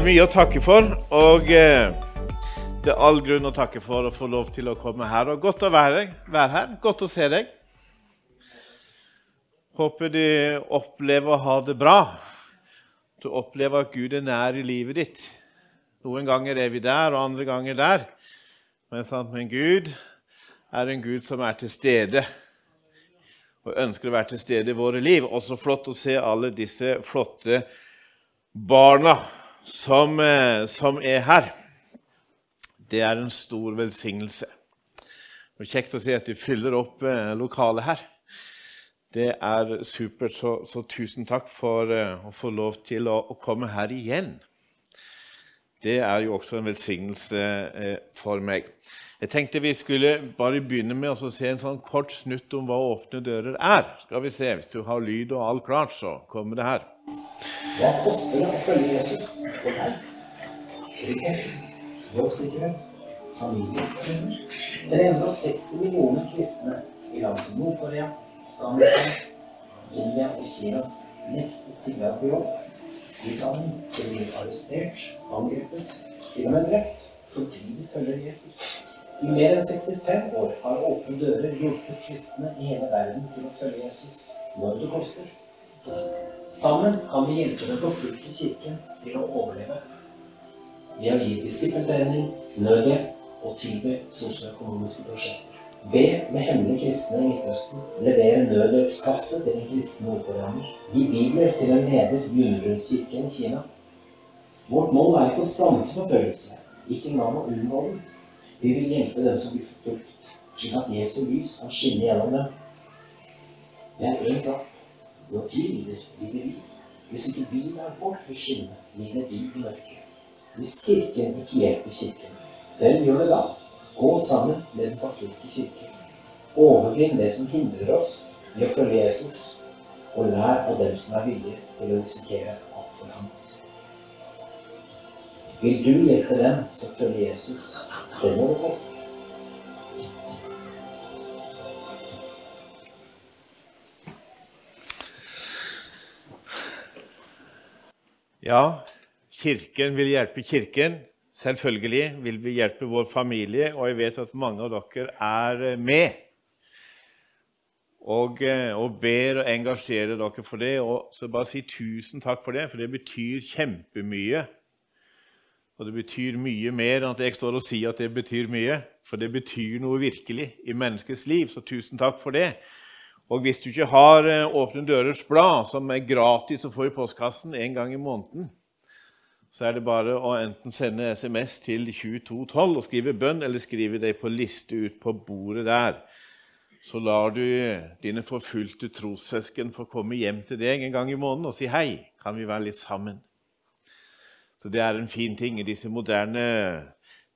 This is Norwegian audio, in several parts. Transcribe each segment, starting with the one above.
Er mye å takke for. Og eh, det er all grunn å takke for å få lov til å komme her. Og godt å være, være her. Godt å se deg. Håper du opplever å ha det bra. Du opplever at Gud er nær i livet ditt. Noen ganger er vi der, og andre ganger der. Men? Men Gud er en Gud som er til stede og ønsker å være til stede i våre liv. Også flott å se alle disse flotte barna som, eh, som er her. Det er en stor velsignelse. Er kjekt å se at de fyller opp eh, lokalet her. Det er supert, så, så tusen takk for eh, å få lov til å, å, komme her igjen. Det er jo også en velsignelse for meg. Jeg tenkte vi skulle bare begynne med å se en sånn kort snutt om hva åpne dører er. Skal vi se, Hvis du har lyd og alt klart, så kommer det her. Hva koster det å følge Jesus for deg? Trygghet, jobbsikkerhet, familieproblemer. 360 millioner kristne i land som Nord-Korea, Afghanistan, India og Kina nekter stille på jobb. Utdanning, blir arrestert, angrepet, til og med drept fordi de følger Jesus. I mer enn 65 år har Åpne dører hjulpet kristne i hele verden til å følge Jesus når det koster. Sammen kan vi hjelpe den forfulgte kirken til å overleve ved å gi disippeltrening, nødhjelp og tilby sosioøkonomiske prosjekter. Be med hemmelige kristne i Midtøsten. Levere nødhjelpskasse til en kristen nordkoreaner. Gi bibler til en leder i undergrunnskirken i Kina. Vårt mål er ikke å stanse forfølgelse, ikke engang å unngå den. Vi vil hjelpe den som blir forfulgt, slik at Jesu lys kan skinne gjennom dem. Det er én kamp. Når de lider, lider vi. Hvis ikke vi lar vårt lys skinne, lider de i mørket. Hvis Kirken ikke hjelper Kirken, hvem gjør det da? Gå sammen med den forfulgte kirke. Overvinn det som hindrer oss i å følge Jesus, og lær av dem som er villige til å risikere alt for ham. Vil du hjelpe dem som følger Jesus, selv om det koster? Ja, Kirken vil hjelpe Kirken. Selvfølgelig vil vi hjelpe vår familie, og jeg vet at mange av dere er med. Og, eh, og ber og engasjerer dere for det. Og så bare si tusen takk for det, for det betyr kjempemye. Og det betyr mye mer enn at jeg står og sier at det betyr mye. For det betyr noe virkelig i menneskets liv, så tusen takk for det. Og hvis du ikke har eh, Åpne dørers blad, som er gratis å få i postkassen en gang i måneden, så er det bare å enten sende SMS til 2212 og skrive bønn, eller skrive deg på liste ut på bordet der. Så lar du dine forfulgte trossøsken få komme hjem til deg en gang i måneden og si hei. Kan vi være litt sammen? Så det er en fin ting. I disse moderne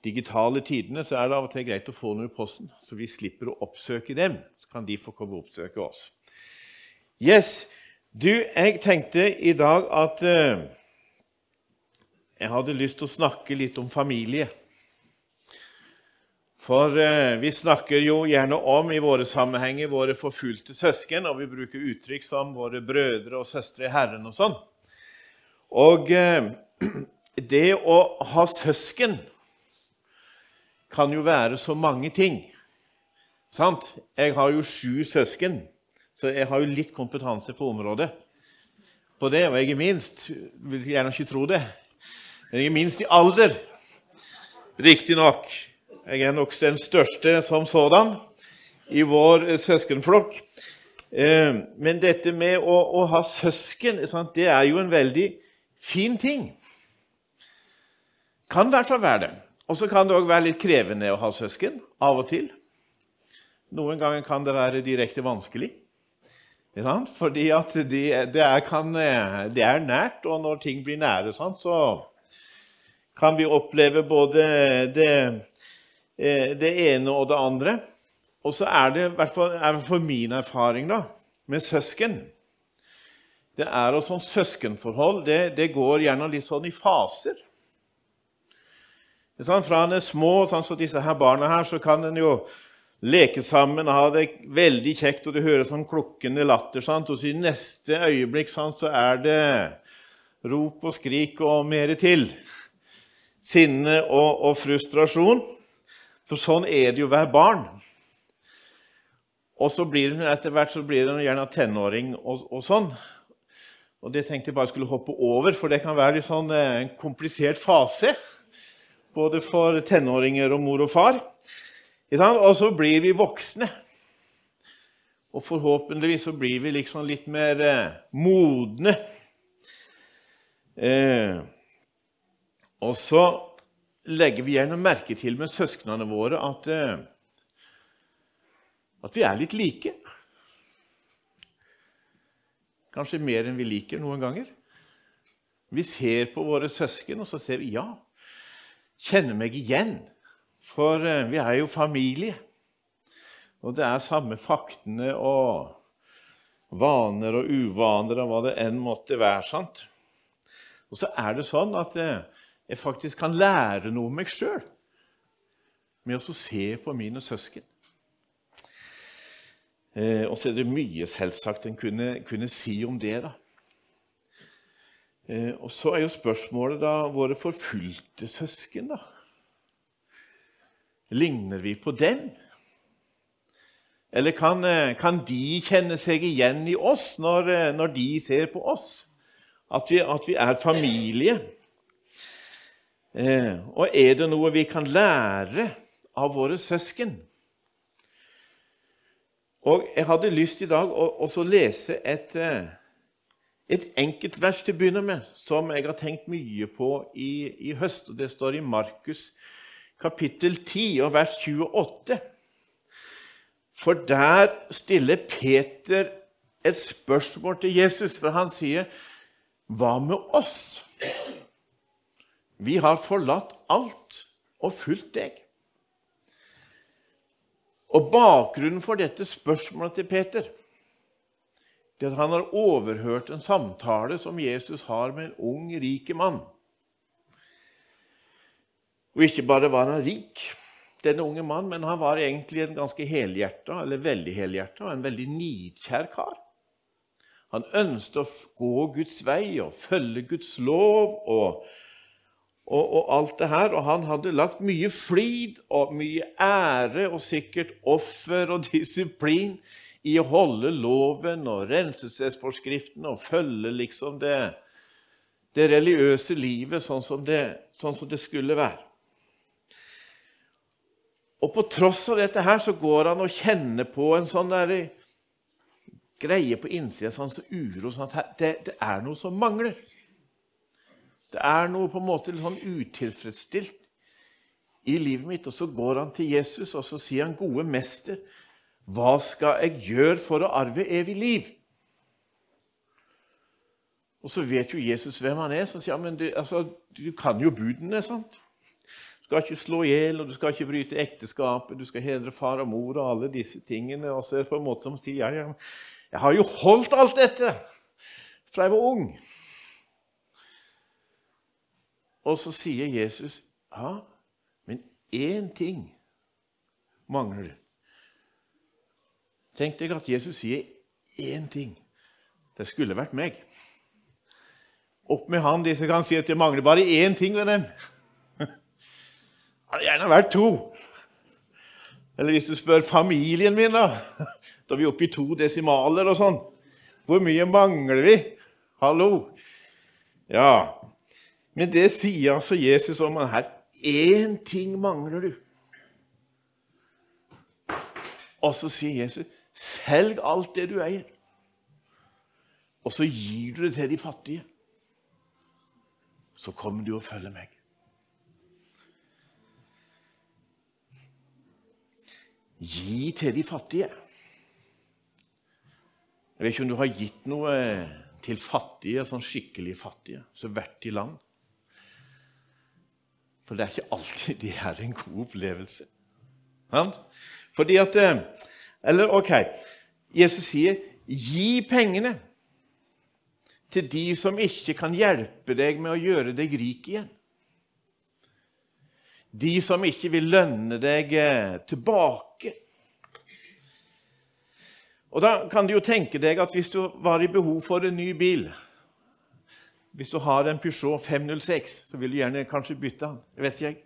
digitale tidene så er det av og til greit å få noe i posten, så vi slipper å oppsøke dem. Kan de få komme og oppsøke oss. Yes, du, jeg tenkte i dag at uh, jeg hadde lyst til å snakke litt om familie. For uh, vi snakker jo gjerne om i våre sammenhenger våre forfulgte søsken, og vi bruker uttrykk som våre brødre og søstre i Herren og sånn. Og uh, det å ha søsken kan jo være så mange ting. Sant? Jeg har jo sju søsken, så jeg har jo litt kompetanse på området. På det, og jeg er minst. Vil gjerne ikke tro det. Men Jeg er minst i alder, riktignok. Jeg er nok den største som sådan i vår søskenflokk. Eh, men dette med å, å ha søsken det er jo en veldig fin ting. Kan i hvert fall være det. Og så kan det òg være litt krevende å ha søsken av og til. Noen ganger kan det være direkte vanskelig. Fordi at det, det, er, kan, eh, er, nært, og når ting blir nære, så kan vi oppleve både det Eh, det ene og det andre. Og så er det, i hvert fall min erfaring da, med søsken det er også sånn Søskenforhold det, det, går gjerne litt sånn i faser. Fra en er små, sånn som disse her barna her, så kan en jo leke sammen ha det veldig kjekt, og du hører sånn klukkende latter. Sant? Og så i neste øyeblikk sant, så er det rop og skrik og mer til. Sinne og, og frustrasjon. For sånn er det jo hver barn. Og så blir hun etter hvert så blir hun gjerne tenåring og, og, sånn. Og Det tenkte jeg bare skulle hoppe over, for det kan være litt sånn, eh, en komplisert fase. Både for tenåringer og mor og far. Og så blir vi voksne. Og forhåpentligvis så blir vi liksom litt mer eh, modne. Eh, og så legger vi gjerne merke til med søsknene våre at, eh, at vi er litt like. Kanskje mer enn vi liker noen ganger. Vi ser på våre søsken, og så ser vi ja, kjenner meg igjen. For eh, vi er jo familie. Og det er samme faktene og vaner og uvaner og hva det enn måtte være. sant? Og så er det sånn at jeg faktisk kan lære noe om meg sjøl med å se på mine søsken. Eh, og så er det mye selvsagt en kunne, kunne si om det. da. Eh, og så er jo spørsmålet da våre forfulgte søsken. da. Ligner vi på dem? Eller kan, eh, kan, de kjenne seg igjen i oss når, eh, når de ser på oss? At vi, at vi er familie? Eh, og er det noe vi kan lære av våre søsken? Og Jeg hadde lyst i dag å, også lese et, eh, et enkelt vers til å begynne med, som jeg har tenkt mye på i, i høst. og Det står i Markus kapittel 10 og vers 28. For der stiller Peter et spørsmål til Jesus, for han sier, 'Hva med oss?' Vi har forlatt alt og fulgt deg. Og Bakgrunnen for dette spørsmålet til Peter det er at han har overhørt en samtale som Jesus har med en ung, rik mann. Og ikke bare var han rik, denne unge mannen, men han var egentlig en ganske helhjerta, eller veldig helhjerta, en veldig nidkjær kar. Han ønsket å gå Guds vei og følge Guds lov og, og, og, alt det her. Og han hadde lagt mye flid og mye ære og sikkert offer og disiplin i å holde loven og renselsesforskriften og følge liksom det, det religiøse livet sånn som det, sånn som det skulle være. Og på tross av dette her så går han og kjenner på en sånn der greie på innsida, sånn så uro sånn at det, det, er noe som mangler. Det er noe på en måte litt sånn utilfredsstilt i livet mitt. Og så går han til Jesus og så sier han, 'Gode mester, hva skal jeg gjøre for å arve evig liv?' Og så vet jo Jesus hvem han er. Så sier han, men du, altså, du kan jo budene. sant? Skal ikke slå i hjel, og du skal ikke bryte ekteskapet, du skal hedre far og mor og alle disse tingene. Og så er det på en måte som sier jeg, jeg har jo holdt alt dette fra jeg var ung. Og så sier Jesus, ja, men én ting mangler du. Tenk deg at Jesus sier én ting. Det skulle vært meg. Opp med han, de som kan si at det mangler bare én ting ved dem hadde gjerne vært to. Eller hvis du spør familien min, da Da er vi oppe i to desimaler og sånn. Hvor mye mangler vi? Hallo? Ja. Men det sier altså Jesus om her. Én ting mangler du. Og så sier Jesus, 'Selg alt det du eier, og så gir du det til de fattige.' Så kommer du og følger meg. Gi til de fattige. Jeg vet ikke om du har gitt noe til fattige, sånn skikkelig fattige, som vært i land. For det er ikke alltid det er en god opplevelse. Fordi at eh, Eller OK, Jesus sier 'gi pengene' til de som ikke kan hjelpe deg med å gjøre deg rik igjen. De som ikke vil lønne deg eh, tilbake. Og Da kan du jo tenke deg at hvis du var i behov for en ny bil Hvis du har en Peugeot 506, så vil du gjerne kanskje bytte den. Det vet ikke jeg.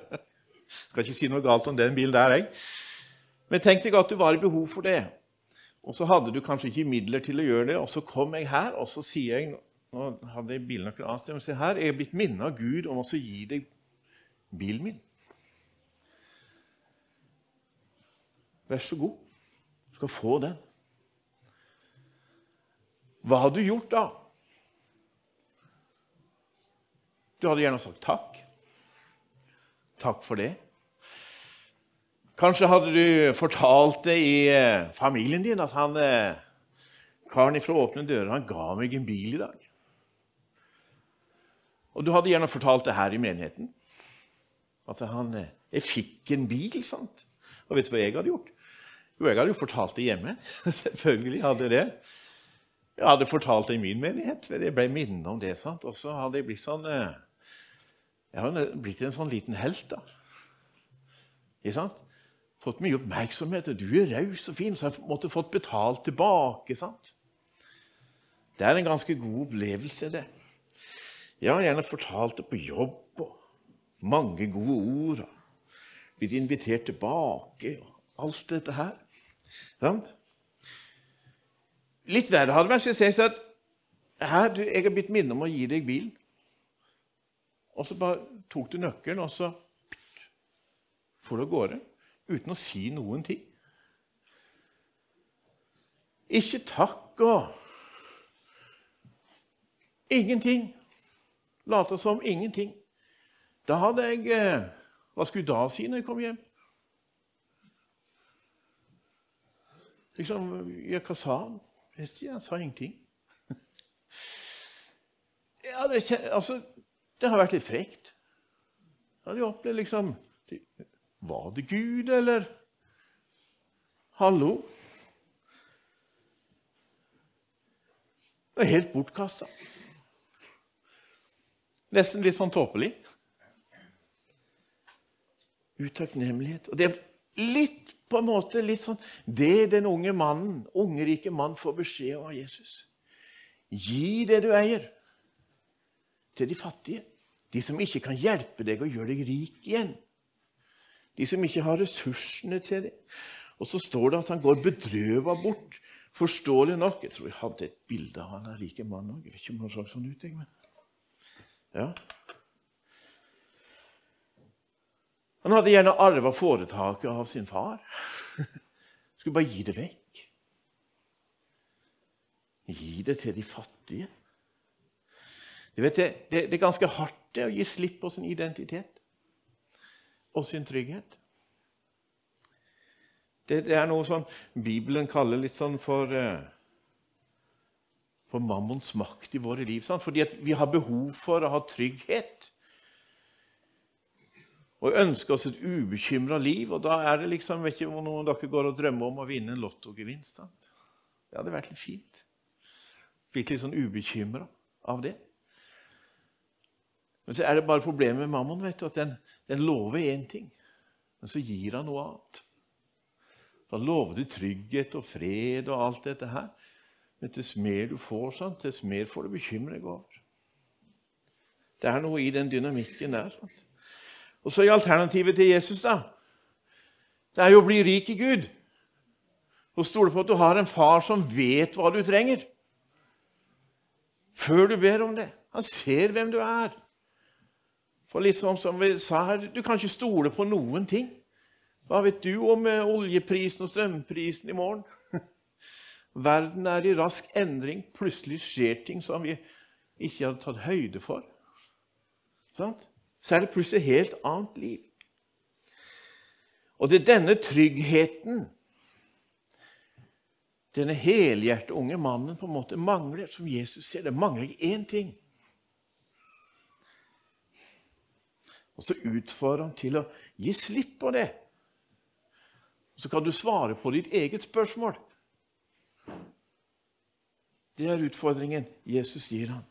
Skal ikke si noe galt om den bilen der, jeg. Men tenk deg at du var i behov for det. Og så hadde du kanskje ikke midler til å gjøre det, og så kom jeg her, og så sier jeg Nå hadde jeg bilnøkkelen av sted, men se her, jeg er blitt minnet av Gud om å gi deg bilen min. Vær så god. Du skal få den. Hva hadde du gjort da? Du hadde gjerne sagt takk. Takk for det. Kanskje hadde du fortalt det i eh, familien din at han, eh, karen fra Åpne dører han ga meg en bil i dag. Og du hadde gjerne fortalt det her i menigheten. At han, eh, jeg fikk en bil. sant? Og vet du hva jeg hadde gjort? Jo, jeg hadde jo fortalt det hjemme. Selvfølgelig hadde jeg det. Jeg hadde fortalt det i min menighet. Jeg ble minnet om det. sant? Og så hadde jeg blitt sånn Jeg hadde blitt en sånn liten helt. da. Ikke sant? Fått mye oppmerksomhet. og Du er raus og fin, så jeg måtte fått betalt tilbake. sant? Det er en ganske god opplevelse, det. Jeg har gjerne fortalt det på jobb, og mange gode ord. og Blitt invitert tilbake, og alt dette her. Sant? Litt verre hadde det vært hvis jeg sa at her, du, jeg har blitt minnet om å gi deg bil. Og så bare tok du nøkkelen, og så for av gårde uten å si noen ting. Ikke takk og ingenting. Late som ingenting. Da hadde jeg eh, Hva skulle jeg da si når jeg kom hjem? Liksom, ja, Hva sa han? Vet ikke, Han sa ingenting. Ja, det, altså, det har vært litt frekt. Jeg hadde jo opplevd liksom var det Gud, eller? Hallo? Det er helt bortkasta. Nesten litt sånn tåpelig. Utakknemlighet. Og det er litt på en måte litt sånn det den unge mannen, ungerike mann får beskjed om av Jesus. Gi det du eier, til de fattige, de som ikke kan hjelpe deg og gjøre deg rik igjen de som ikke har ressursene til det. Og så står det at han går bedrøva bort. Forståelig nok. Jeg tror jeg hadde et bilde av han der rike mannen òg. Jeg vet ikke om han så sånn ut. men... Ja. Han hadde gjerne arva foretaket av sin far. Skulle bare gi det vekk. Gi det til de fattige. Vet, det, det, er ganske hardt det, å gi slipp på sin identitet og sin trygghet. Det, det er noe som Bibelen kaller litt sånn for uh, for mammons makt i våre liv. Sant? Fordi vi har behov for å ha trygghet. Og ønsker oss et ubekymra liv. Og da er det liksom, vet ikke om noen dere går og drømmer om å vinne en lottogevinst. Det hadde vært litt fint. Blitt litt sånn ubekymra av det. Men så er det bare problemet med mammon vet du, at den, den lover én ting, men så gir han noe annet. Da lover du trygghet og fred og alt dette her. Men dess mer du får, sant, dess mer får du bekymre deg over. Det er noe i den dynamikken der. Sant? Og så er alternativet til Jesus, da. Det er jo å bli rik i Gud. Og stole på at du har en far som vet hva du trenger. Før du ber om det. Han ser hvem du er. For litt sånn som vi sa her, du kan ikke stole på noen ting. Hva vet du om eh, oljeprisen og strømprisen i morgen? Verden er i rask endring. Plutselig skjer ting som vi ikke hadde tatt høyde for. Så er det plutselig et helt annet liv. Og det er denne tryggheten denne helhjertede unge mannen på en måte mangler, som Jesus ser. Det mangler ikke én ting. Og så utfordrer han til å gi slipp på det. Så kan du svare på ditt eget spørsmål. Det er utfordringen Jesus gir ham.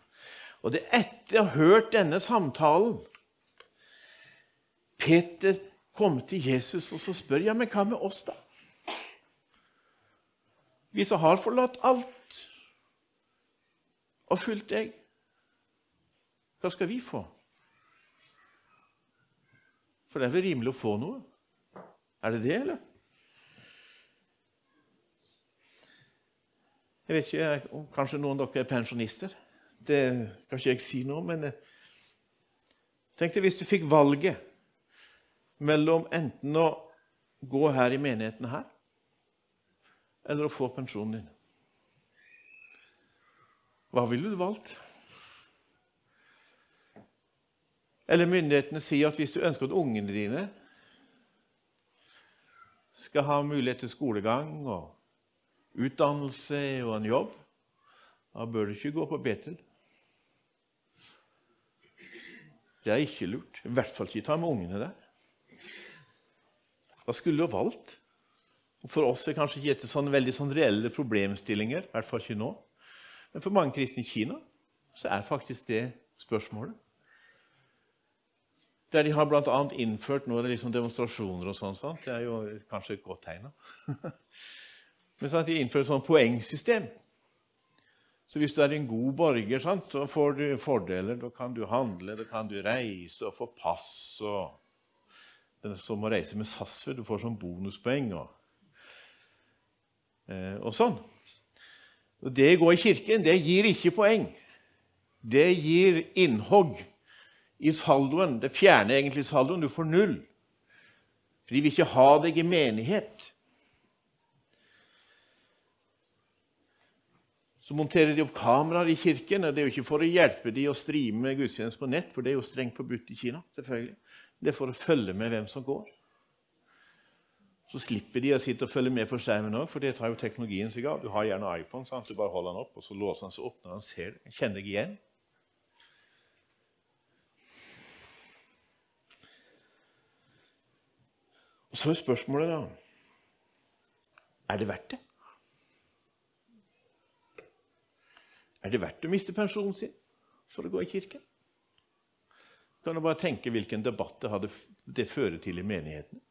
Og det er etter å ha hørt denne samtalen Peter kom til Jesus og så spør ja, men hva med oss, da? Vi som har forlatt alt og fulgt deg. Hva skal vi få? For det er vel rimelig å få noe? Er det det, eller? Jeg vet ikke om kanskje noen av dere er pensjonister. Det kan ikke jeg si noe men eh, tenk deg hvis du fikk valget mellom enten å gå her i menigheten her, eller å få pensjonen din. Hva ville du valgt? Eller myndighetene sier at hvis du ønsker at ungene dine skal ha mulighet til skolegang og utdannelse og en jobb, da bør du ikke gå på Betel. Det er ikke lurt. I hvert fall ikke ta med ungene der. Hva skulle du valgt? For oss er kanskje ikke dette sånne veldig sånn reelle problemstillinger. I hvert fall ikke nå. Men for mange kristne i Kina så er faktisk det spørsmålet. Der de har bl.a. innført nå er det liksom demonstrasjoner og sånn. Sant? Det er jo kanskje et godt tegn. Men sant? de innfører et sånt poengsystem. Så hvis du er en god borger, sant, så får du fordeler. Da kan du handle, da kan du reise og få pass. og Den som å reise med SAS, du får sånn bonuspoeng og, eh, og sånn. Og Det å gå i kirken det gir ikke poeng. Det gir innhogg i saldoen. Det fjerner egentlig saldoen. Du får null. For de vil ikke ha deg i menighet. Så monterer de opp kameraer i kirken. og Det er jo ikke for å hjelpe de å streame gudstjeneste på nett, for det er jo strengt forbudt i Kina. selvfølgelig. Det er for å følge med hvem som går. Så slipper de å sitte og følge med på skjermen òg, for det tar jo teknologien seg av. Du har gjerne iPhone, sant? du bare holder den opp, og så låser den seg opp når han ser det. Kjenner deg igjen. Og Så er spørsmålet, da Er det verdt det? Er det verdt å miste pensjonen sin for å gå i kirken? Kan du bare tenke hvilken debatt det hadde det fører til i menigheten?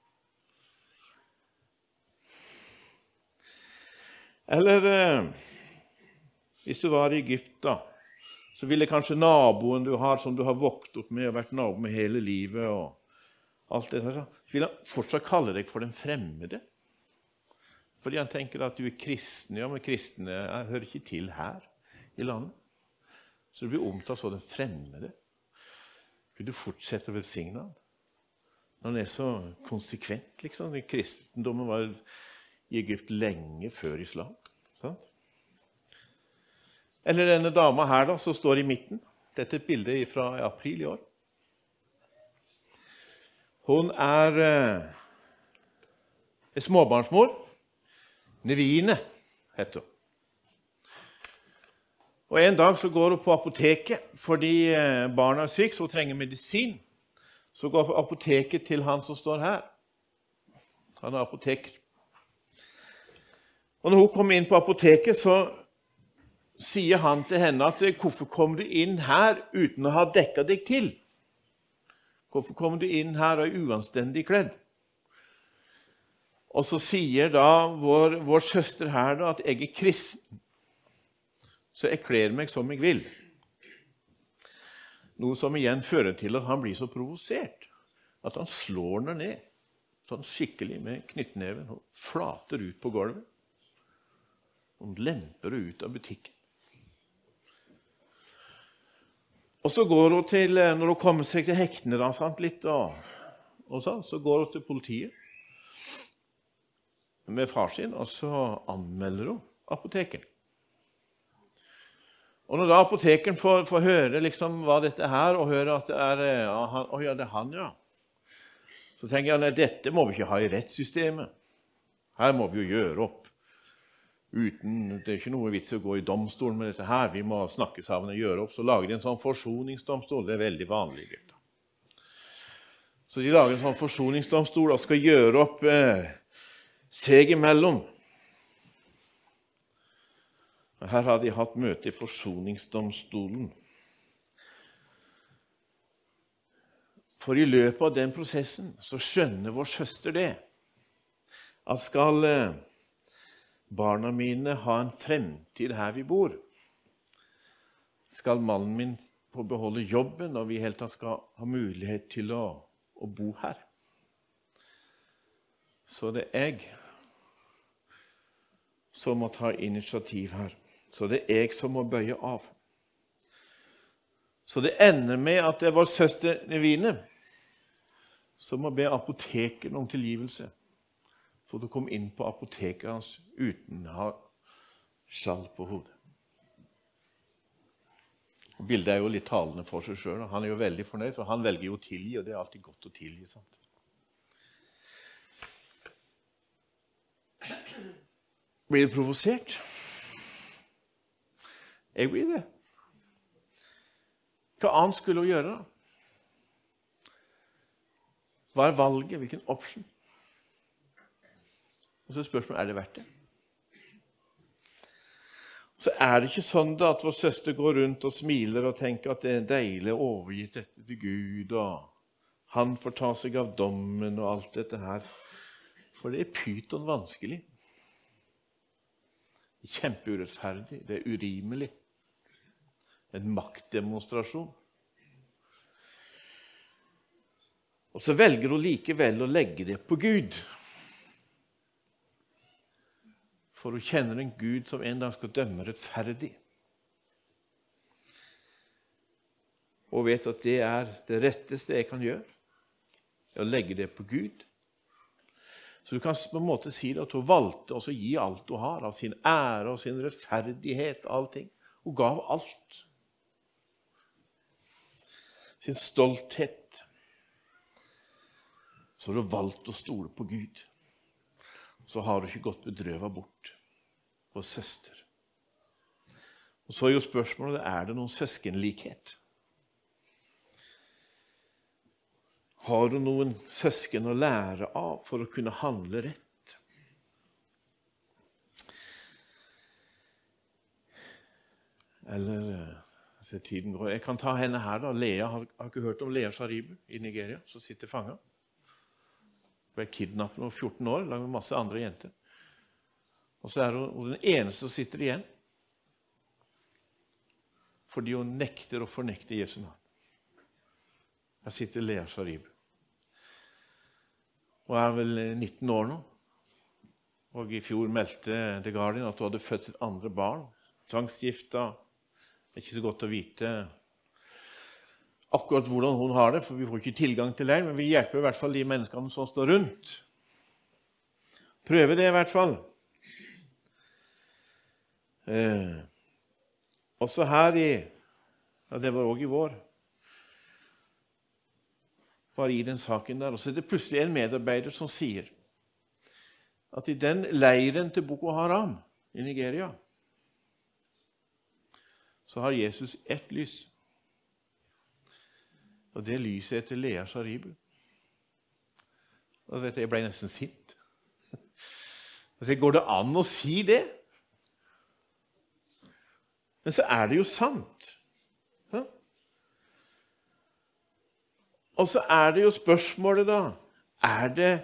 Eller eh, hvis du var i Egypt, da, så ville kanskje naboen du har, som du har vokst opp med og vært nabo med hele livet, og alt det der, så vil han fortsatt kalle deg for den fremmede. Fordi han tenker at du er kristen. Ja, men kristne hører ikke til her i landet. Så du blir omtalt som den fremmede. Vil du fortsette å velsigne ham? Når han er så konsekvent, liksom. Kristendommen var i Egypt lenge før islam. Sant? Eller denne dama her da, som står i midten. Dette er et bilde fra april i år. Hun er eh, småbarnsmor. Nevine heter hun. Og En dag så går hun på apoteket fordi eh, barna er syke, så hun trenger medisin. Så går hun på apoteket til han som står her. Han er apoteker. Og når hun kommer inn på apoteket, så sier han til henne at 'Hvorfor kommer du inn her uten å ha dekka deg til?' 'Hvorfor kommer du inn her og er uanstendig kledd?' Og så sier da vår, vår søster her da at 'jeg er kristen, så jeg kler meg som jeg vil'. Noe som igjen fører til at han blir så provosert at han slår henne ned sånn skikkelig med knyttneven og flater ut på gulvet. Hun lemper henne ut av butikken. Og så går hun til, eh, Når hun kommer seg til hektene, da, sant, litt, og, og så, så går hun til politiet med far sin, og så anmelder hun apotekeren. Og når da apotekeren får, får, høre liksom hva dette er, og høre at det er eh, ja, han, oh, ja, det er han, ja, så tenker jeg at dette må vi ikke ha i rettssystemet. Her må vi jo gjøre opp. Uten, det er ikke noe vits å gå i domstolen med dette her. Vi må snakke sammen og gjøre opp. Så lager de en sånn forsoningsdomstol. Det er veldig vanlig. Gutter. Så de lager en sånn forsoningsdomstol og skal gjøre opp eh, seg imellom. Her har de hatt møte i forsoningsdomstolen. For i løpet av den prosessen så skjønner vår søster det at skal eh, barna mine ha en fremtid her vi bor? Skal mannen min få beholde jobben, og vi i hele tatt skal ha mulighet til å, å bo her. Så det er jeg som må ta initiativ her. Så det er jeg som må bøye av. Så det ender med at det er vår søster Nevine som må be apoteket om tilgivelse for å komme inn på apoteket hans uten å ha skjall på hodet. Bildet er jo litt talende for seg sjøl. Han er jo veldig fornøyd, for han velger jo å tilgi, og det er alltid godt å tilgi. sant? Blir du provosert? Jeg blir det. Hva annet skulle hun gjøre? da? Hva er valget? Hvilken option? Og så er spørsmålet er det verdt det. Så er det ikke sånn da at vår søster går rundt og smiler og tenker at det er deilig å overgi dette til Gud, og han får ta seg av dommen og alt dette her. For det er pyton vanskelig. Kjempeurettferdig. Det er urimelig. En maktdemonstrasjon. Og så velger hun likevel å legge det på Gud. For hun kjenner en Gud som en dag skal dømme rettferdig. Og vet at det er det retteste jeg kan gjøre, å legge det på Gud. Så du kan på en måte si at hun valgte å gi alt hun har, av sin ære og sin rettferdighet. allting. Hun gav alt. Sin stolthet. Så har du valgt å stole på Gud. Så har du ikke gått bedrøva bort på søster. Og Så er jo spørsmålet er det noen søskenlikhet. Har du noen søsken å lære av for å kunne handle rett? Eller jeg tiden går. Jeg kan ta henne her. da. Lea, Har, har ikke hørt om Lea Sharibu i Nigeria, som sitter fanga? Ble kidnappet da 14 år sammen med masse andre jenter. Og så er hun den eneste som sitter igjen fordi hun nekter å fornekte Jesu navn. Her sitter Lea Sharibu. Hun er vel 19 år nå. Og I fjor meldte The Guardian at hun hadde født sitt andre barn. Tvangsgifta. Det er ikke så godt å vite akkurat hvordan hun har det, for vi får ikke tilgang til det. Men vi hjelper i hvert fall de menneskene som står rundt. Prøve det, i hvert fall. Eh, også her i Ja, det var òg i vår. Bare i den saken der. Og så er det plutselig en medarbeider som sier at i den leiren til Boko Haram i Nigeria så har Jesus ett lys. Og det lyset heter Lea Sharibu. Og Jeg ble nesten sint. Altså, går det an å si det? Men så er det jo sant. Og så er det jo spørsmålet, da Er det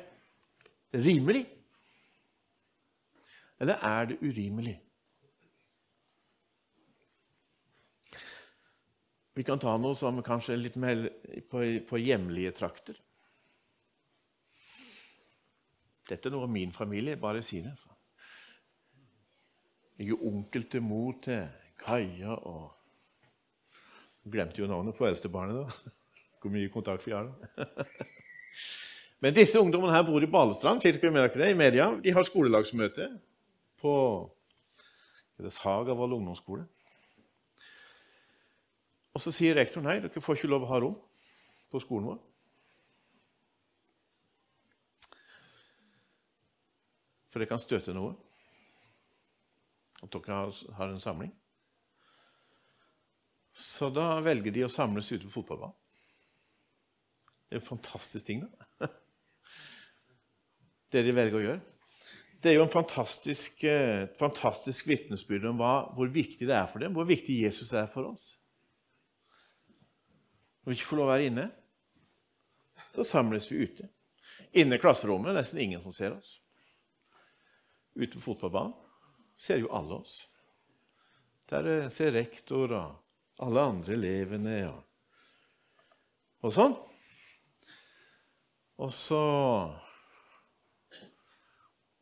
rimelig? Eller er det urimelig? Vi kan ta noe som kanskje er litt mer på, på hjemlige trakter. Dette er noe av min familie. Bare si det. Jeg er onkel til mor til Kaja og Glemte jo navnet på eldstebarnet, da. Hvor mye kontakt vi har da. Men disse ungdommene her bor i Balestrand. Fikk dere merke det i media? De har skolelagsmøte på Sagavoll ungdomsskole. Og så sier rektoren nei, dere får ikke lov å ha rom på skolen vår. For det kan støte noe at dere har en samling. Så da velger de å samles ute på fotballbanen. Det er en fantastisk ting, da. Det de velger å gjøre. Det er jo en fantastisk, eh, fantastisk vitnesbyrd om hva, hvor viktig det er for dem, hvor viktig Jesus er for oss. Når vi ikke får lov å være inne, så samles vi ute. Inne i klasserommet er det nesten ingen som ser oss. Ute på fotballbanen ser jo alle oss. Der ser rektor og Alle andre elevene og, og sånn. Og så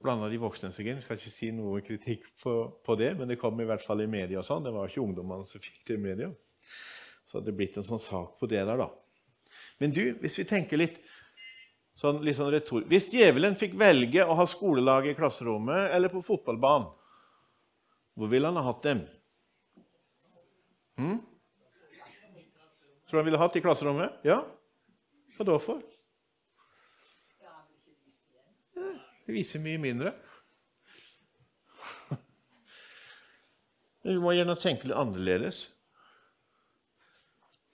blanda de voksne seg inn. Jeg skal ikke si noe kritikk på, på, det, men det kom i hvert fall i media. og sånn. Det var ikke ungdommene som fikk det i media. Så hadde det blitt en sånn sak på det der, da. Men du, hvis vi tenker litt sånn, litt sånn retor Hvis djevelen fikk velge å ha skolelag i klasserommet eller på fotballbanen, hvor ville han ha hatt dem? Hm? Tror du han ville hatt i klasserommet? Ja? Hva da for? Det viser mye mindre. Men vi må gjerne tenke litt annerledes.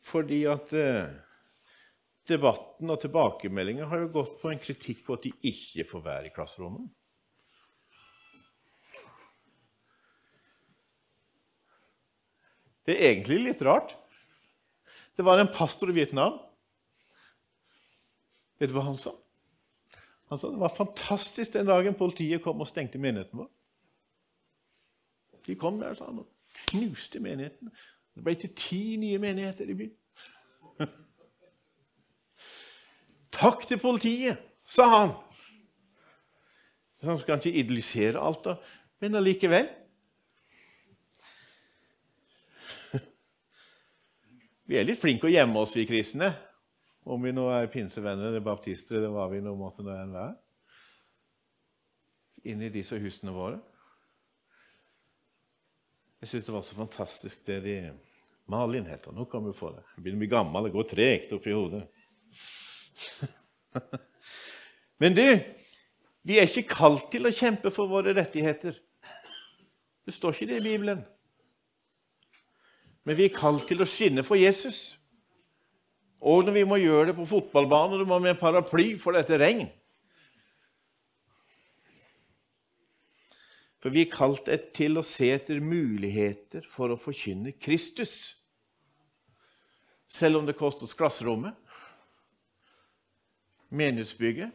Fordi at eh, debatten og tilbakemeldingen har jo gått på en kritikk på at de ikke får være i klasserommet. Det er egentlig litt rart. Det var en pastor i Vietnam. Vet du hva han sa? Han sa det var fantastisk den dagen politiet kom og stengte menigheten vår. De kom der sa han, og knuste menigheten. Det ble til ti nye menigheter i byen. Takk til politiet, sa han. Så han skal ikke idyllisere alt, da, men allikevel. Vi er litt flinke å gjemme oss, vi kristne. Om vi nå er pinsevenner eller baptister eller hva vi nå måtte nå enn være. I disse husene våre. Jeg syns det var så fantastisk det de Malin heter Nå kan vi få det. Jeg begynner å bli gammel. Det går tregt oppi hodet. Men du, vi er ikke kalt til å kjempe for våre rettigheter. Det står ikke det i Bibelen. Men vi er kalt til å skinne for Jesus. Og når vi må gjøre det på fotballbanen, du må med en paraply for dette regn For vi er kalt til å se etter muligheter for å forkynne Kristus. Selv om det kostet klasserommet, menighetsbygget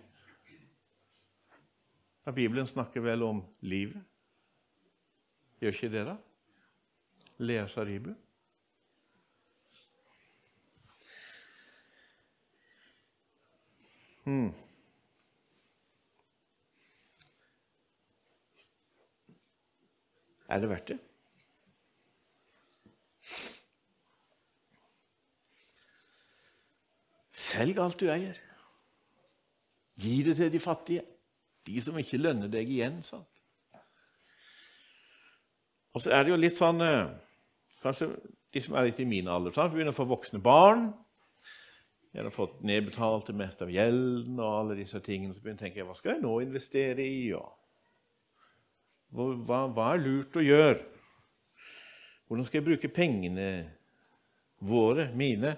ja, Bibelen snakker vel om livet. Gjør ikke det, da? Lea Sharibu? Hmm. Er det verdt det? Selg alt du eier. Gi det til de fattige, de som ikke lønner deg igjen. sant? Og så er det jo litt sånn eh, Kanskje de som er litt i min alder, sant? begynner å få voksne barn. Jeg har fått nedbetalt det meste av gjelden og alle disse tingene. Så begynner jeg å tenke hva skal jeg nå investere i? Og hva, hva, er lurt å gjøre? Hvordan skal jeg bruke pengene våre, mine?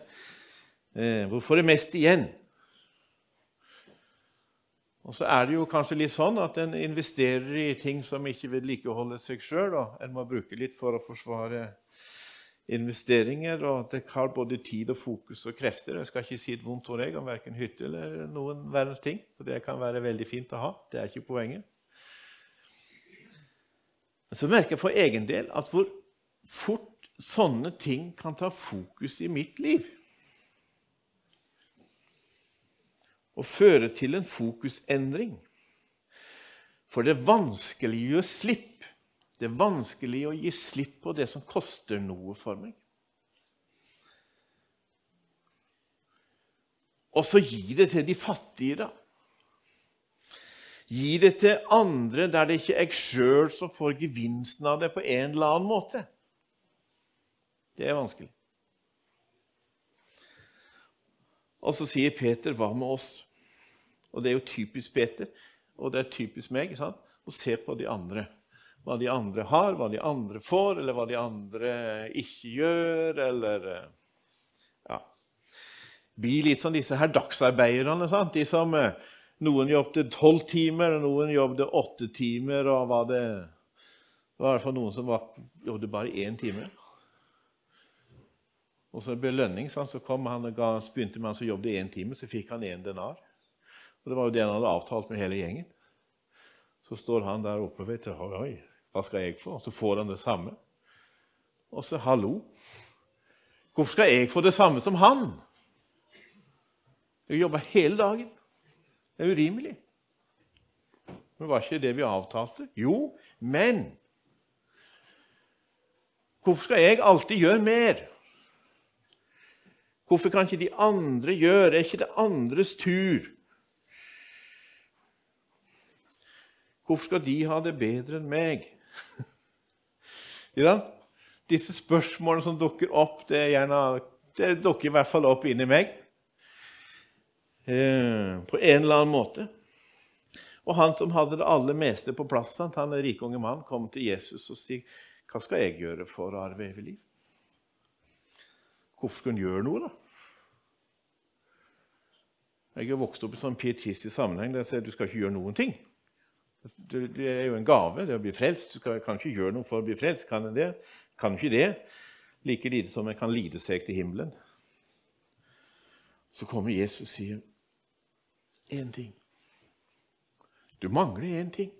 Eh, hvor får jeg mest igjen? Og så er det jo kanskje litt sånn at en investerer i ting som ikke vedlikeholder seg sjøl. En må bruke litt for å forsvare investeringer, og det har både tid og fokus og krefter. Jeg skal ikke si et vondt ord om verken hytte eller noen verdens ting, for det kan være veldig fint å ha. Det er ikke poenget. Så merker jeg for egen del at hvor fort sånne ting kan ta fokus i mitt liv. Og føre til en fokusendring. For det er vanskelig å gi slipp. Det er vanskelig å gi slipp på det som koster noe for meg. Og så gi det til de fattige, da. Gi det til andre der det ikke er jeg sjøl som får gevinsten av det på en eller annen måte. Det er vanskelig. Og så sier Peter, 'Hva med oss?' Og Det er jo typisk Peter, og det er typisk meg sant? å se på de andre. Hva de andre har, hva de andre får, eller hva de andre ikke gjør, eller eh, Ja. Bli litt som disse her dagsarbeiderne. Sant? De som eh, noen jobbet tolv timer, og noen jobbet åtte timer. og var det, det var i hvert fall noen som jobbet bare én time. Og så belønning, så kom han og ga, begynte med han som jobbet én time, så fikk han én denar. Og Det var jo det han hadde avtalt med hele gjengen. Så står han der oppe og vet oi, hva skal jeg få? Og Så får han det samme. Og så hallo. Hvorfor skal jeg få det samme som han? Jeg jobber hele dagen. Det er urimelig. Men var ikke det vi avtalte? Jo, men Hvorfor skal jeg alltid gjøre mer? Hvorfor kan ikke de andre gjøre? Er ikke det andres tur? Hvorfor skal de ha det bedre enn meg? ja, Disse spørsmålene som dukker opp, det, er gjerne, det dukker i hvert fall opp inni meg. Eh, på en eller annen måte. Og han som hadde det aller meste på plass, han er rike unge mann, kom til Jesus og sier, 'Hva skal jeg gjøre for å arve evig liv?' Hvorfor skal hun gjøre noe, da? Jeg er vokst opp i sånn pietistisk sammenheng der jeg sier du skal ikke gjøre noen ting. Det, er jo en gave det å bli frelst. Du kan ikke gjøre noe for å bli frelst. Kan en det? Kan ikke det. Like lite som en kan lide seg til himmelen. Så kommer Jesus og sier én ting. Du mangler én ting.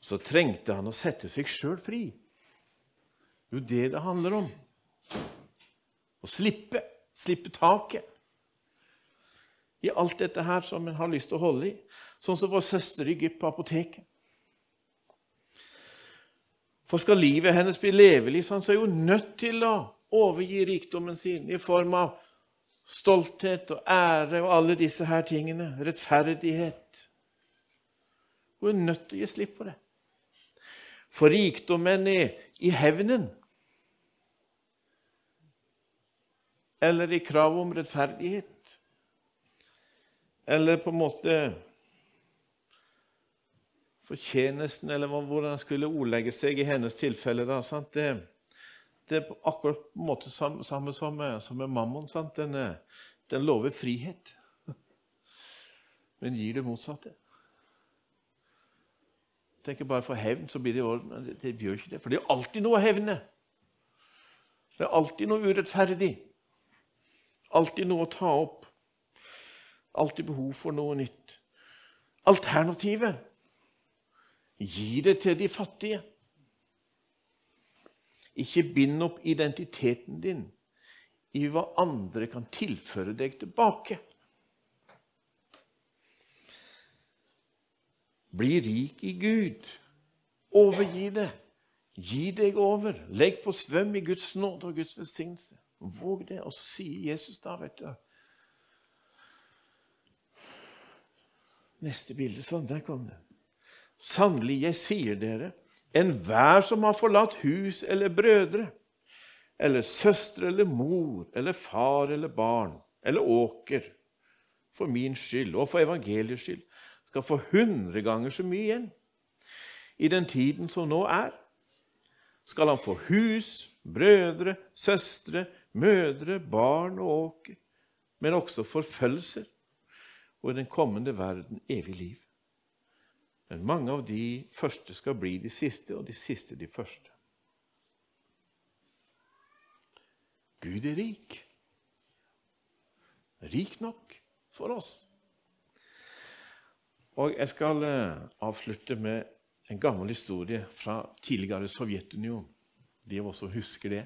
Så trengte han å sette seg sjøl fri. Det er jo det det handler om. Å slippe. Slippe taket i alt dette her som en har lyst til å holde i. Sånn som vår søster i Egypt på apoteket. For skal livet hennes bli levelig, så er hun nødt til å overgi rikdommen sin i form av stolthet og ære og alle disse her tingene. Rettferdighet. Hun er nødt til å gi slipp på det. For rikdommen er i hevnen eller i kravet om rettferdighet eller på en måte fortjenesten, eller hvordan han skulle ordlegge seg i hennes tilfelle. Da, det, det, er akkurat på en måte samme, samme som, som, med mammon. Den, den, lover frihet, men gir det motsatte. Tenker bare For hevn så blir det i orden. Men det, det gjør ikke det, for det er alltid noe å hevne. Det er alltid noe urettferdig. Alltid noe å ta opp. Alltid behov for noe nytt. Alternativet gi det til de fattige. Ikke bind opp identiteten din i hva andre kan tilføre deg tilbake. Bli rik i Gud. Overgi det. Gi deg over. Legg på svøm i Guds nåde og Guds velsignelse. Våg det. Og så sier Jesus da, vet du Neste bilde. Sånn, der kom det. Sannelig, jeg sier dere, enhver som har forlatt hus eller brødre, eller søstre eller mor eller far eller barn eller åker, for min skyld og for evangeliets skyld, skal få hundre ganger så mye igjen. I den tiden som nå er, skal han få hus, brødre, søstre, mødre, barn og åker, men også forfølgelser og i den kommende verden evig liv. Men mange av de første skal bli de siste, og de siste de første. Gud er rik. Rik nok for oss. Og jeg skal eh, avslutte med en gammel historie fra tidligere Sovjetunion. De av oss som husker det.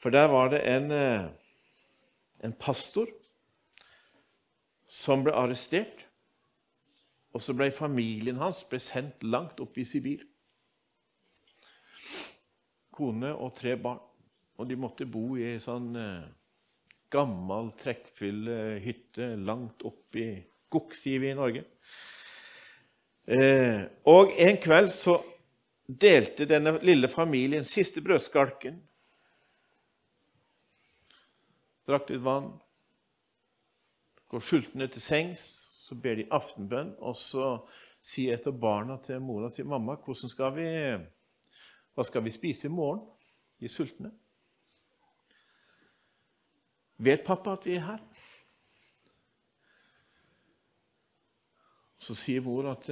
For der var det en, eh, en pastor som ble arrestert. Og så ble familien hans ble sendt langt opp i Sibir. Kone og tre barn. Og de måtte bo i ei sånn eh, gammel, trekkfull hytte langt opp i Gokk, sier vi i Norge. Eh, og en kveld så delte denne lille familien siste brødskalken. Drakk litt vann, går sultne til sengs, så ber de aftenbønn, og så sier et av barna til mora til 'Mamma, hvordan skal vi, hva skal vi spise i morgen?' De er sultne. 'Vet pappa at vi er her?' Så sier mor at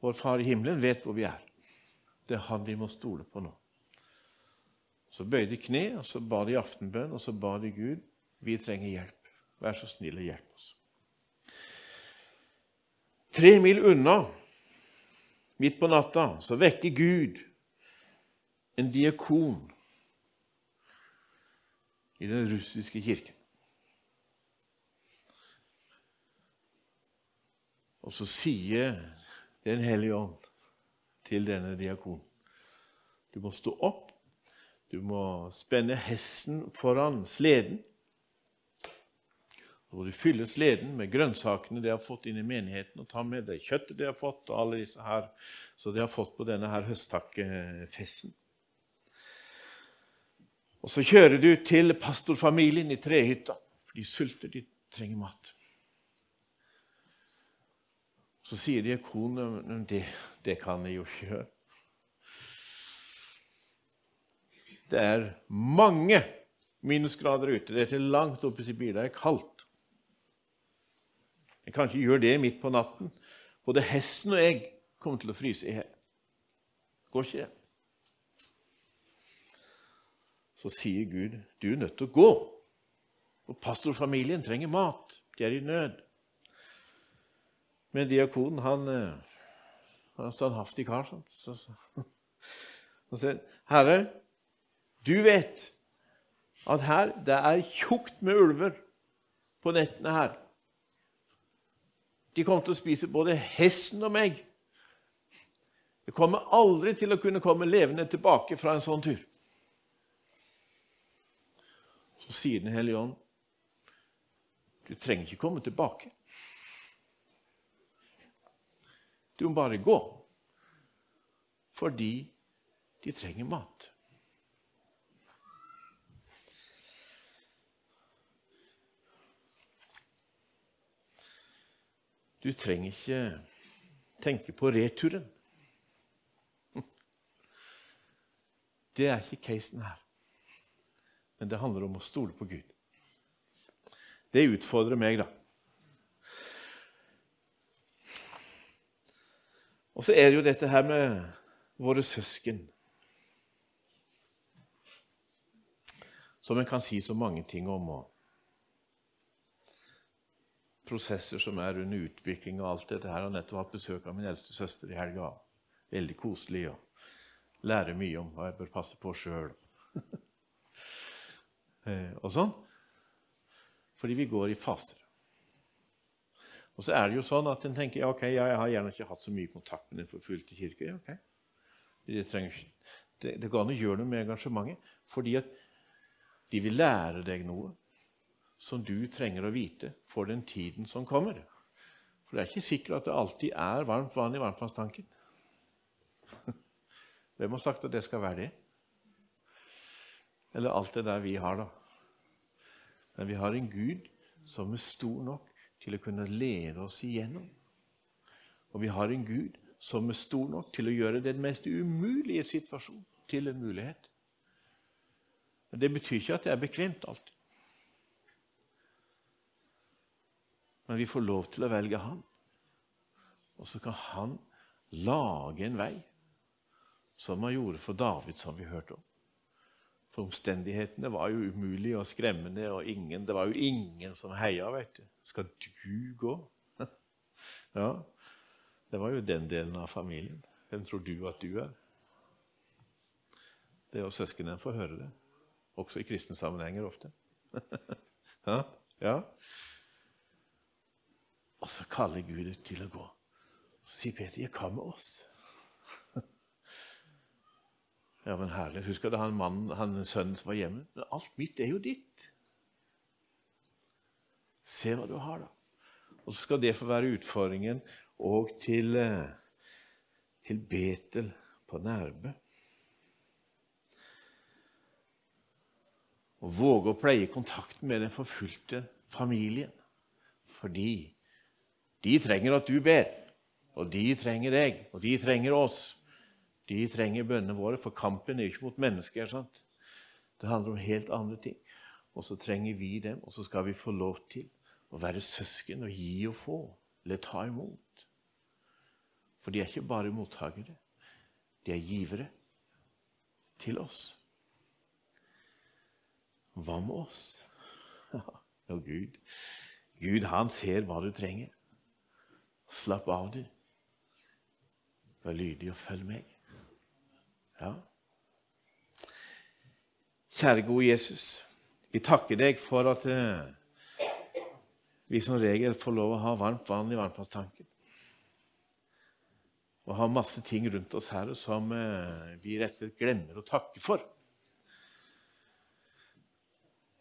vår far i himmelen vet hvor vi er. Det er han vi må stole på nå. Så bøyde de kne, og så ba de aftenbønn, og så ba de Gud vi trenger hjelp. Vær så snill og hjelp oss. Tre mil unna, midt på natta, så vekker Gud en diakon i den russiske kirken. Og så sier Den hellige ånd til denne diakonen Du må stå opp, du må spenne hesten foran sleden. Så må du fylle sleden med grønnsakene de har fått inn i menigheten, og ta med deg kjøttet de har fått, og alle disse her, så de har fått på denne her høsttakkefesten. Og så kjører du til pastorfamilien i trehytta, for de sulter, de trenger mat. Så sier diakonen det, det kan jeg jo ikke gjøre. Det er mange minusgrader ute. Det er til langt oppe til bilen. Det er kaldt. Jeg kan ikke gjøre det midt på natten. Både hesten og jeg kommer til å fryse i hjel. Går ikke det? Så sier Gud, du er nødt til å gå. Og pastorfamilien trenger mat. De er i nød. Men diakonen, han, han en standhaftig kar. Han sier, 'Herre, du vet at her det er tjukt med ulver på nettene her.' De kommer til å spise både hesten og meg. Jeg kommer aldri til å kunne komme levende tilbake fra en sånn tur. Så sier Den hellige ånd, du trenger ikke komme tilbake. Du må bare gå. Fordi de trenger mat. Du trenger ikke tenke på returen. Det er ikke casen her. Men det handler om å stole på Gud. Det utfordrer meg, da. Og så er det jo dette her med våre søsken. Som en kan si så mange ting om. og Prosesser som er under utvikling og alt dette her. Jeg har nettopp hatt besøk av min eldste søster i helga. Veldig koselig og lærer mye om hva jeg bør passe på sjøl. Eh, og sånn. Fordi vi går i faser. Og så er det jo sånn at en tenker ja, ok, jeg har gjerne ikke hatt så mye kontakt med den forfulgte kirke. Ja, okay. det, trenger, det, det, går an å gjøre noe med engasjementet, fordi at de vil lære deg noe som du trenger å vite for den tiden som kommer. For det er ikke sikkert at det alltid er varmt vann i varmtvannstanken. Hvem har sagt at det skal være det? Eller alt det der vi har, da. Men vi har en Gud som er stor nok til å kunne lede oss igjennom. Og vi har en Gud som er stor nok til å gjøre den mest umulige situasjon til en mulighet. Men Det betyr ikke at det er bekvemt alltid. Men vi får lov til å velge Han. Og så kan Han lage en vei, som han gjorde for David, som vi hørte om. For omstendighetene var jo umulige og skremmende, og ingen, det var jo ingen som heia. vet du. Skal du gå? ja, det var jo den delen av familien. Hvem tror du at du er? Det er jo søsknene får høre det. Også i kristne sammenhenger ofte. ja, ja. Og så kaller Gud ut til å gå. Så sier Peter, 'Jeg hva med oss'. Ja, men herlig. Husker du han mannen, han sønnen som var hjemme? Alt mitt er jo ditt. Se hva du har, da. Og så skal det få være utfordringen òg til, eh, til Betel på Nærbø. Å våge å pleie kontakten med den forfulgte familien. Fordi de trenger at du ber, og de trenger deg, og de trenger oss. De trenger bønnene våre, for kampen er jo ikke mot mennesker. sant? Det handler om helt andre ting. Og så trenger vi dem, og så skal vi få lov til å være søsken og gi og få, eller ta imot. For de er ikke bare mottakere, de er givere til oss. Hva med oss? Og Gud. Gud, han ser hva du trenger. Slapp av, du. Vær lydig og følg meg. Ja. Kjære gode Jesus, vi takker deg for at eh, vi som regel får lov å ha varmt vann i varmtvannstanken. Og ha masse ting rundt oss her som eh, vi rett og slett glemmer å takke for.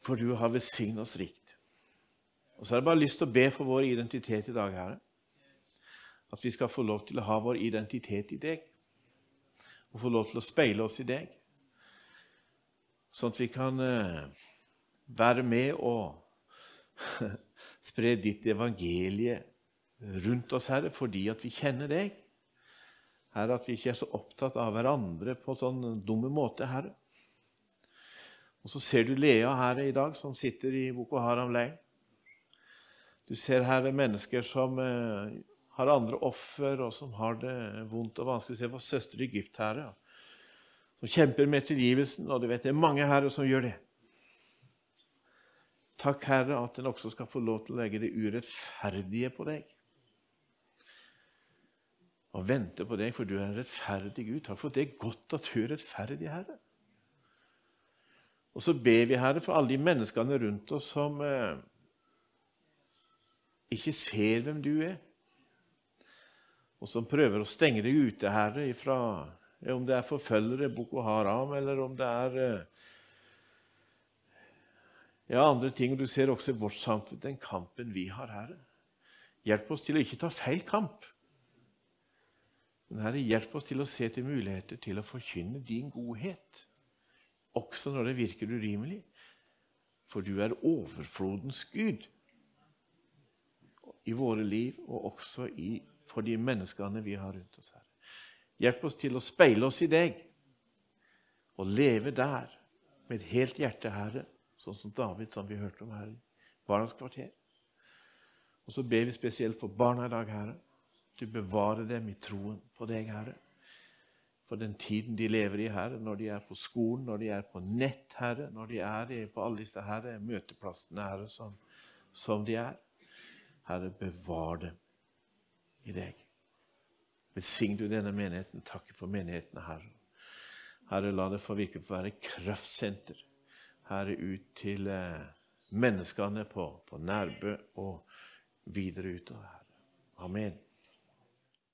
For du har velsignet oss rikt. Og så har jeg bare lyst til å be for vår identitet i dag, Herre. At vi skal få lov til å ha vår identitet i deg. Og få lov til å speile oss i deg. Sånn at vi kan eh, være med og spre ditt evangelie rundt oss, Herre, fordi at vi kjenner deg. Herre, at vi ikke er så opptatt av hverandre på sånn dumme måte, Herre. Og så ser du Lea her i dag, som sitter i Boko Haram leir. Du ser her mennesker som eh, har andre offer, og som har det vondt og vanskelig. Se vår søster i Egypt her, ja. som kjemper med tilgivelsen. Og du vet, det er mange herre som gjør det. Takk, Herre, at en også skal få lov til å legge det urettferdige på deg. Og vente på deg, for du er en rettferdig Gud. Takk for at det er godt at du er rettferdig, Herre. Og så ber vi, Herre, for alle de menneskene rundt oss som eh, ikke ser hvem du er, og som prøver å stenge deg ute, Herre, ifra om det er forfølgere, Boko Haram, eller om det er eh, ja, andre ting. Du ser også i vårt samfunn den kampen vi har, Herre. Hjelp oss til å ikke ta feil kamp. Men Herre, hjelp oss til å se til muligheter til å forkynne din godhet, også når det virker urimelig. For du er overflodens Gud i våre liv, og også i, for de menneskene vi har rundt oss her. Hjelp oss til å speile oss i deg og leve der med et helt hjerte, Herre, sånn som David, som vi hørte om her i Barnas kvarter. Og så ber vi spesielt for barna i dag, Herre. Du bevarer dem i troen på deg, Herre. For den tiden de lever i, Herre, når de er på skolen, når de er på nett, Herre, når de er på alle disse herre, møteplassene, Herre, som, som de er. Herre, bevar dem i deg. Velsign du denne menigheten. Takk for menigheten, Herre. Herre, la det få virkelig være kraftsenter. Herre, ut til eh, menneskene på, på Nærbø og videre utover, Herre. Amen.